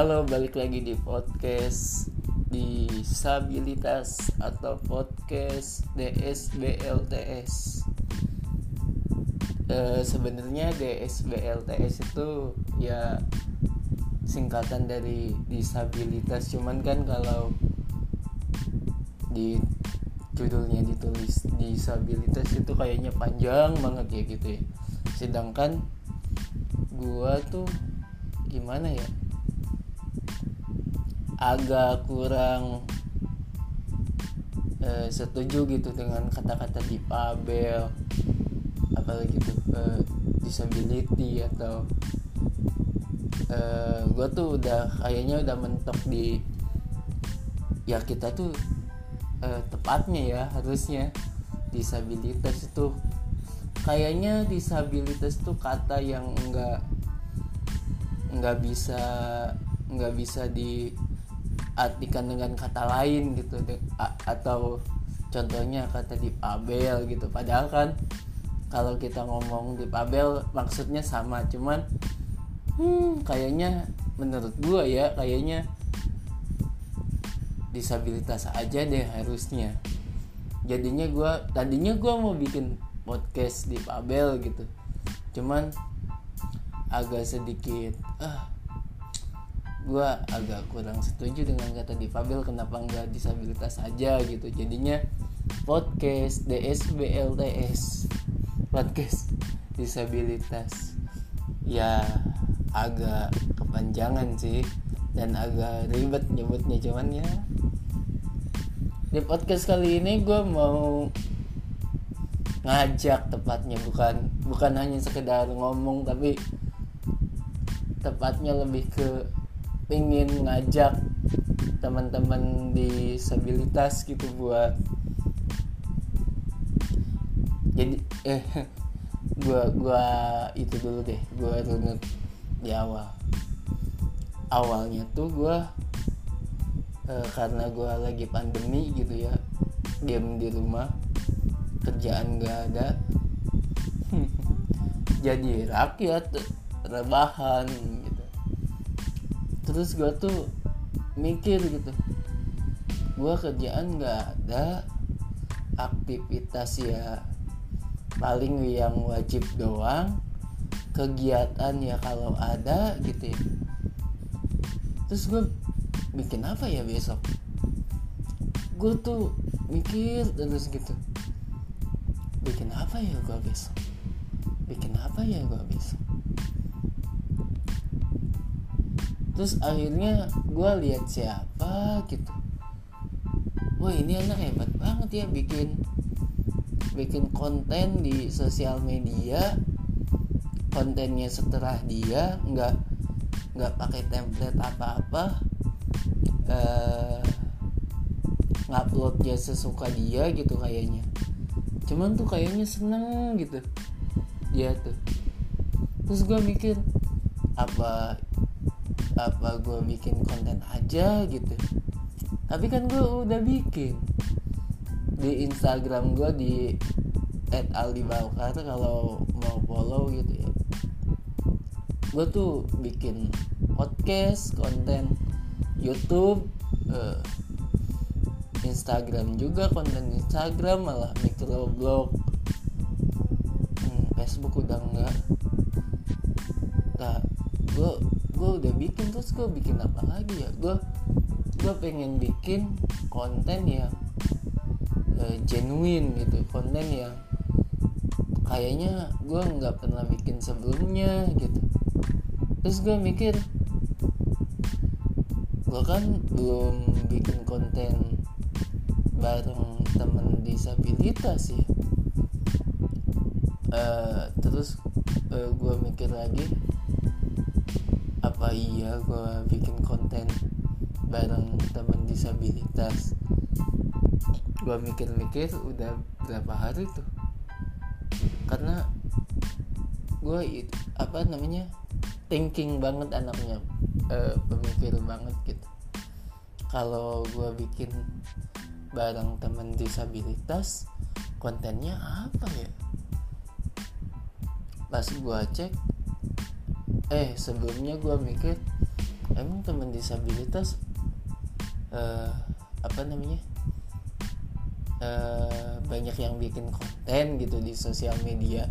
Halo, balik lagi di podcast disabilitas atau podcast DSBLTS. E, Sebenarnya DSBLTS itu ya singkatan dari disabilitas, cuman kan kalau di judulnya ditulis disabilitas itu kayaknya panjang banget ya gitu ya. Sedangkan gua tuh gimana ya agak kurang eh, setuju gitu dengan kata-kata difabel apalagi eh, disability atau eh, gue tuh udah kayaknya udah mentok di ya kita tuh eh, tepatnya ya harusnya disabilitas itu. Kayaknya disabilitas tuh kata yang enggak nggak bisa nggak bisa diartikan dengan kata lain gitu atau contohnya kata difabel gitu. Padahal kan kalau kita ngomong difabel maksudnya sama cuman hmm, kayaknya menurut gua ya kayaknya disabilitas aja deh harusnya. Jadinya gua tadinya gua mau bikin podcast difabel gitu. Cuman agak sedikit ah gue agak kurang setuju dengan kata difabel kenapa nggak disabilitas aja gitu. Jadinya podcast DSBLTS podcast disabilitas. Ya agak kepanjangan sih dan agak ribet nyebutnya cuman ya. Di podcast kali ini gue mau ngajak tepatnya bukan bukan hanya sekedar ngomong tapi tepatnya lebih ke ingin ngajak teman-teman disabilitas gitu buat jadi eh gua gua itu dulu deh gua runut di awal. Awalnya tuh gua eh, karena gua lagi pandemi gitu ya game di rumah kerjaan gak ada. Jadi rakyat rebahan terus gue tuh mikir gitu. Gue kerjaan nggak ada aktivitas ya paling yang wajib doang kegiatan ya kalau ada gitu ya. Terus gue bikin apa ya besok? Gue tuh mikir terus gitu. Bikin apa ya gue besok? Bikin apa ya gue besok terus akhirnya gue lihat siapa gitu. Wah ini anak hebat banget ya bikin bikin konten di sosial media. Kontennya setelah dia nggak nggak pakai template apa-apa. Uh, nguploadnya sesuka dia gitu kayaknya. Cuman tuh kayaknya seneng gitu dia tuh. Terus gue mikir apa apa gue bikin konten aja gitu. Tapi kan gue udah bikin. Di Instagram gue di @aldibalkar kalau mau follow gitu ya. Gue tuh bikin podcast konten YouTube uh, Instagram juga konten Instagram malah microblog hmm, Facebook udah enggak udah bikin terus gue bikin apa lagi ya? Gue gue pengen bikin konten yang uh, genuine gitu konten yang kayaknya gue nggak pernah bikin sebelumnya gitu. Terus gue mikir gue kan belum bikin konten bareng temen disabilitas ya. Uh, terus uh, gue mikir lagi apa iya gue bikin konten bareng temen disabilitas. Gue mikir-mikir udah berapa hari tuh. Karena gue apa namanya thinking banget anaknya e, pemikir banget gitu. Kalau gue bikin bareng temen disabilitas kontennya apa ya? Pas gue cek eh sebelumnya gue mikir emang teman disabilitas uh, apa namanya uh, banyak yang bikin konten gitu di sosial media.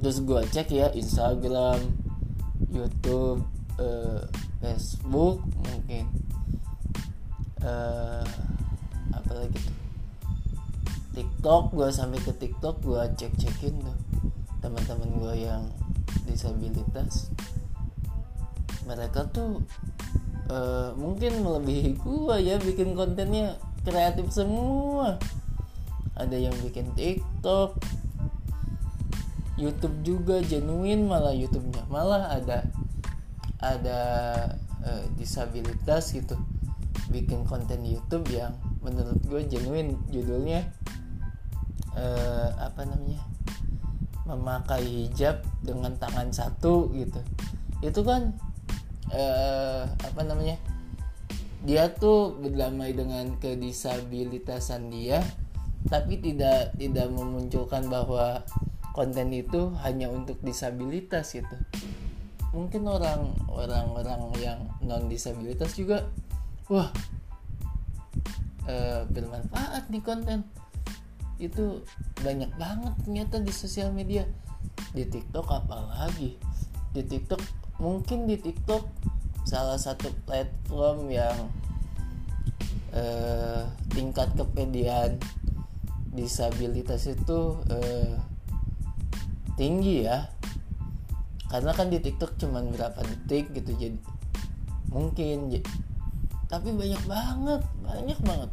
Terus gue cek ya Instagram YouTube uh, Facebook mungkin. Uh, apa lagi tuh? TikTok gue sampai ke TikTok gue cek cekin tuh teman-teman gue yang disabilitas mereka tuh uh, mungkin melebihi gue ya bikin kontennya kreatif semua. Ada yang bikin TikTok YouTube juga genuine malah YouTube-nya. Malah ada ada uh, disabilitas gitu bikin konten YouTube yang menurut gue genuine judulnya uh, apa namanya memakai hijab dengan tangan satu gitu. Itu kan uh, apa namanya dia tuh berdamai dengan kedisabilitasan dia tapi tidak tidak memunculkan bahwa konten itu hanya untuk disabilitas gitu. Mungkin orang orang orang yang non disabilitas juga wah e, bermanfaat nih konten itu banyak banget ternyata di sosial media. Di TikTok apalagi? Di TikTok mungkin di TikTok salah satu platform yang eh, tingkat kepedean disabilitas itu eh, tinggi ya. Karena kan di TikTok cuman berapa detik gitu jadi mungkin tapi banyak banget banyak banget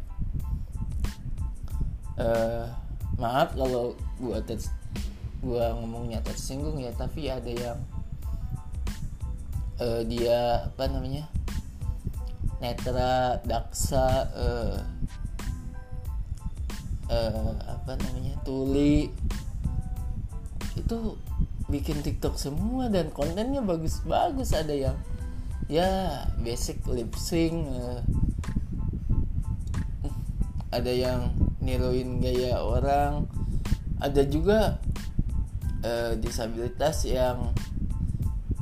uh, maaf kalau gua ter gua ngomongnya tersinggung ya tapi ada yang uh, dia apa namanya netra daksa uh, uh, apa namanya tuli. Itu bikin TikTok semua dan kontennya bagus-bagus. Ada yang ya basic lip sync uh, ada yang niruin gaya orang. Ada juga uh, disabilitas yang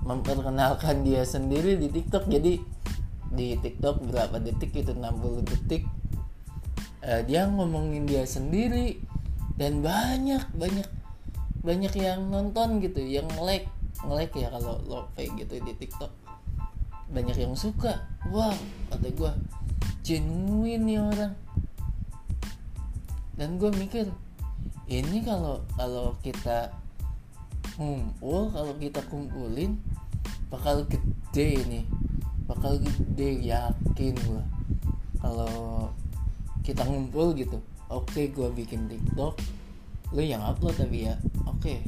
memperkenalkan dia sendiri di TikTok. Jadi di TikTok berapa detik itu? 60 detik. Uh, dia ngomongin dia sendiri dan banyak banyak banyak yang nonton gitu yang like like ya kalau lo kayak gitu di TikTok. Banyak yang suka. Wow kata gue genuine nih orang dan gue mikir ini kalau kalau kita ngumpul kalau kita kumpulin bakal gede ini. Bakal gede yakin gue kalau kita ngumpul gitu oke okay, gue bikin TikTok lu yang upload tapi ya oke. Okay.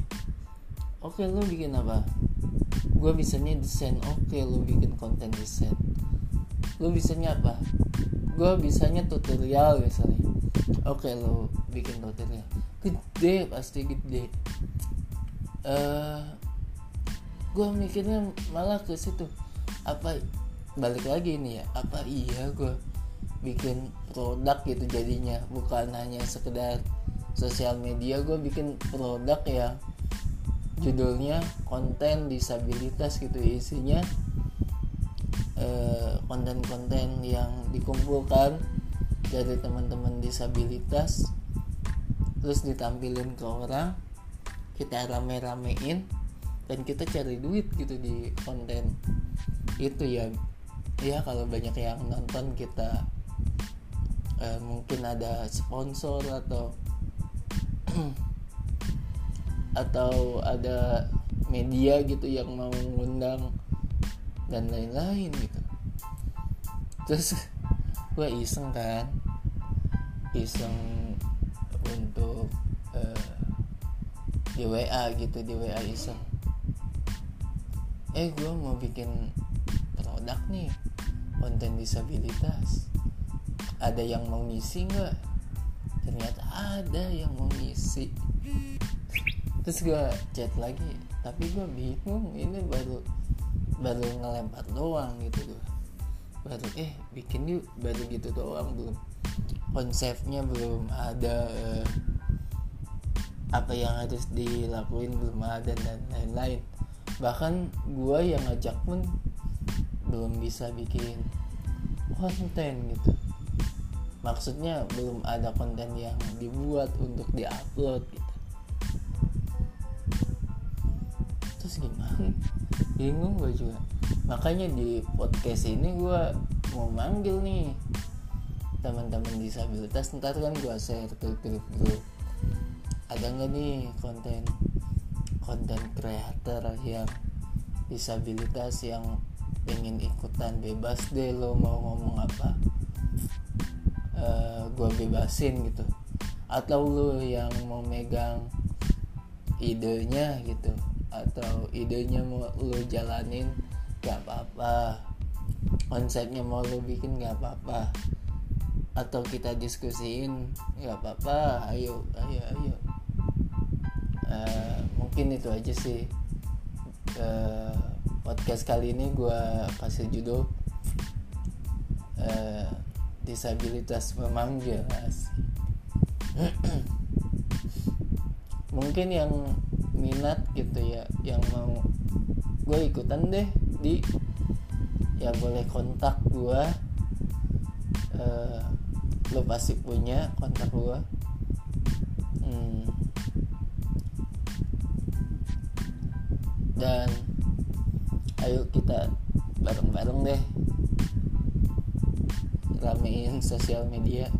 oke okay, lu bikin apa? Gue bisanya desain oke okay, lu bikin konten desain. Lu bisanya apa? Gue bisanya tutorial misalnya oke lu bikin tutorial gede pasti gede. Uh, eh, gue mikirnya malah ke situ. Apa balik lagi nih ya apa iya gue bikin produk gitu jadinya? Bukan hanya sekedar sosial media gue bikin produk ya. Judulnya konten disabilitas gitu. Isinya eh, konten-konten eh, yang dikumpulkan dari teman-teman disabilitas terus ditampilin ke orang kita rame-ramein dan kita cari duit gitu di konten. Itu ya. Ya kalau banyak yang nonton kita eh, mungkin ada sponsor atau atau ada media gitu yang mau ngundang dan lain-lain gitu. Terus gue iseng kan. Iseng untuk uh, di WA gitu di WA iseng. Eh gue mau bikin produk nih konten disabilitas. Ada yang mau ngisi nggak? Ternyata ada yang mau ngisi. Terus gue chat lagi tapi gue bingung ini baru baru ngelempar doang gitu gue baru eh bikin yuk baru gitu doang belum. Konsepnya belum ada eh, apa yang harus dilakuin belum ada dan lain-lain. Bahkan gue yang ngajak pun belum bisa bikin konten gitu. Maksudnya belum ada konten yang dibuat untuk diupload. gitu bingung gue juga. Makanya di podcast ini gue mau manggil nih teman-teman disabilitas. Ntar kan gue share ke grup-grup. Ada nggak nih konten konten kreator yang disabilitas yang pengen ikutan? Bebas deh lo mau ngomong apa? Uh, eh, gue bebasin gitu. Atau lo yang mau megang idenya gitu atau idenya mau lo jalanin gak apa-apa. Konsepnya mau lo bikin gak apa-apa. Atau kita diskusiin gak apa-apa. Ayo ayo ayo. Uh, mungkin itu aja sih. Uh, podcast kali ini gue kasih judul uh, disabilitas memanggil mungkin yang minat gitu ya yang mau gue ikutan deh di. Ya boleh kontak gue uh, lo pasti punya kontak gue hmm, dan ayo kita bareng-bareng deh. Ramein sosial media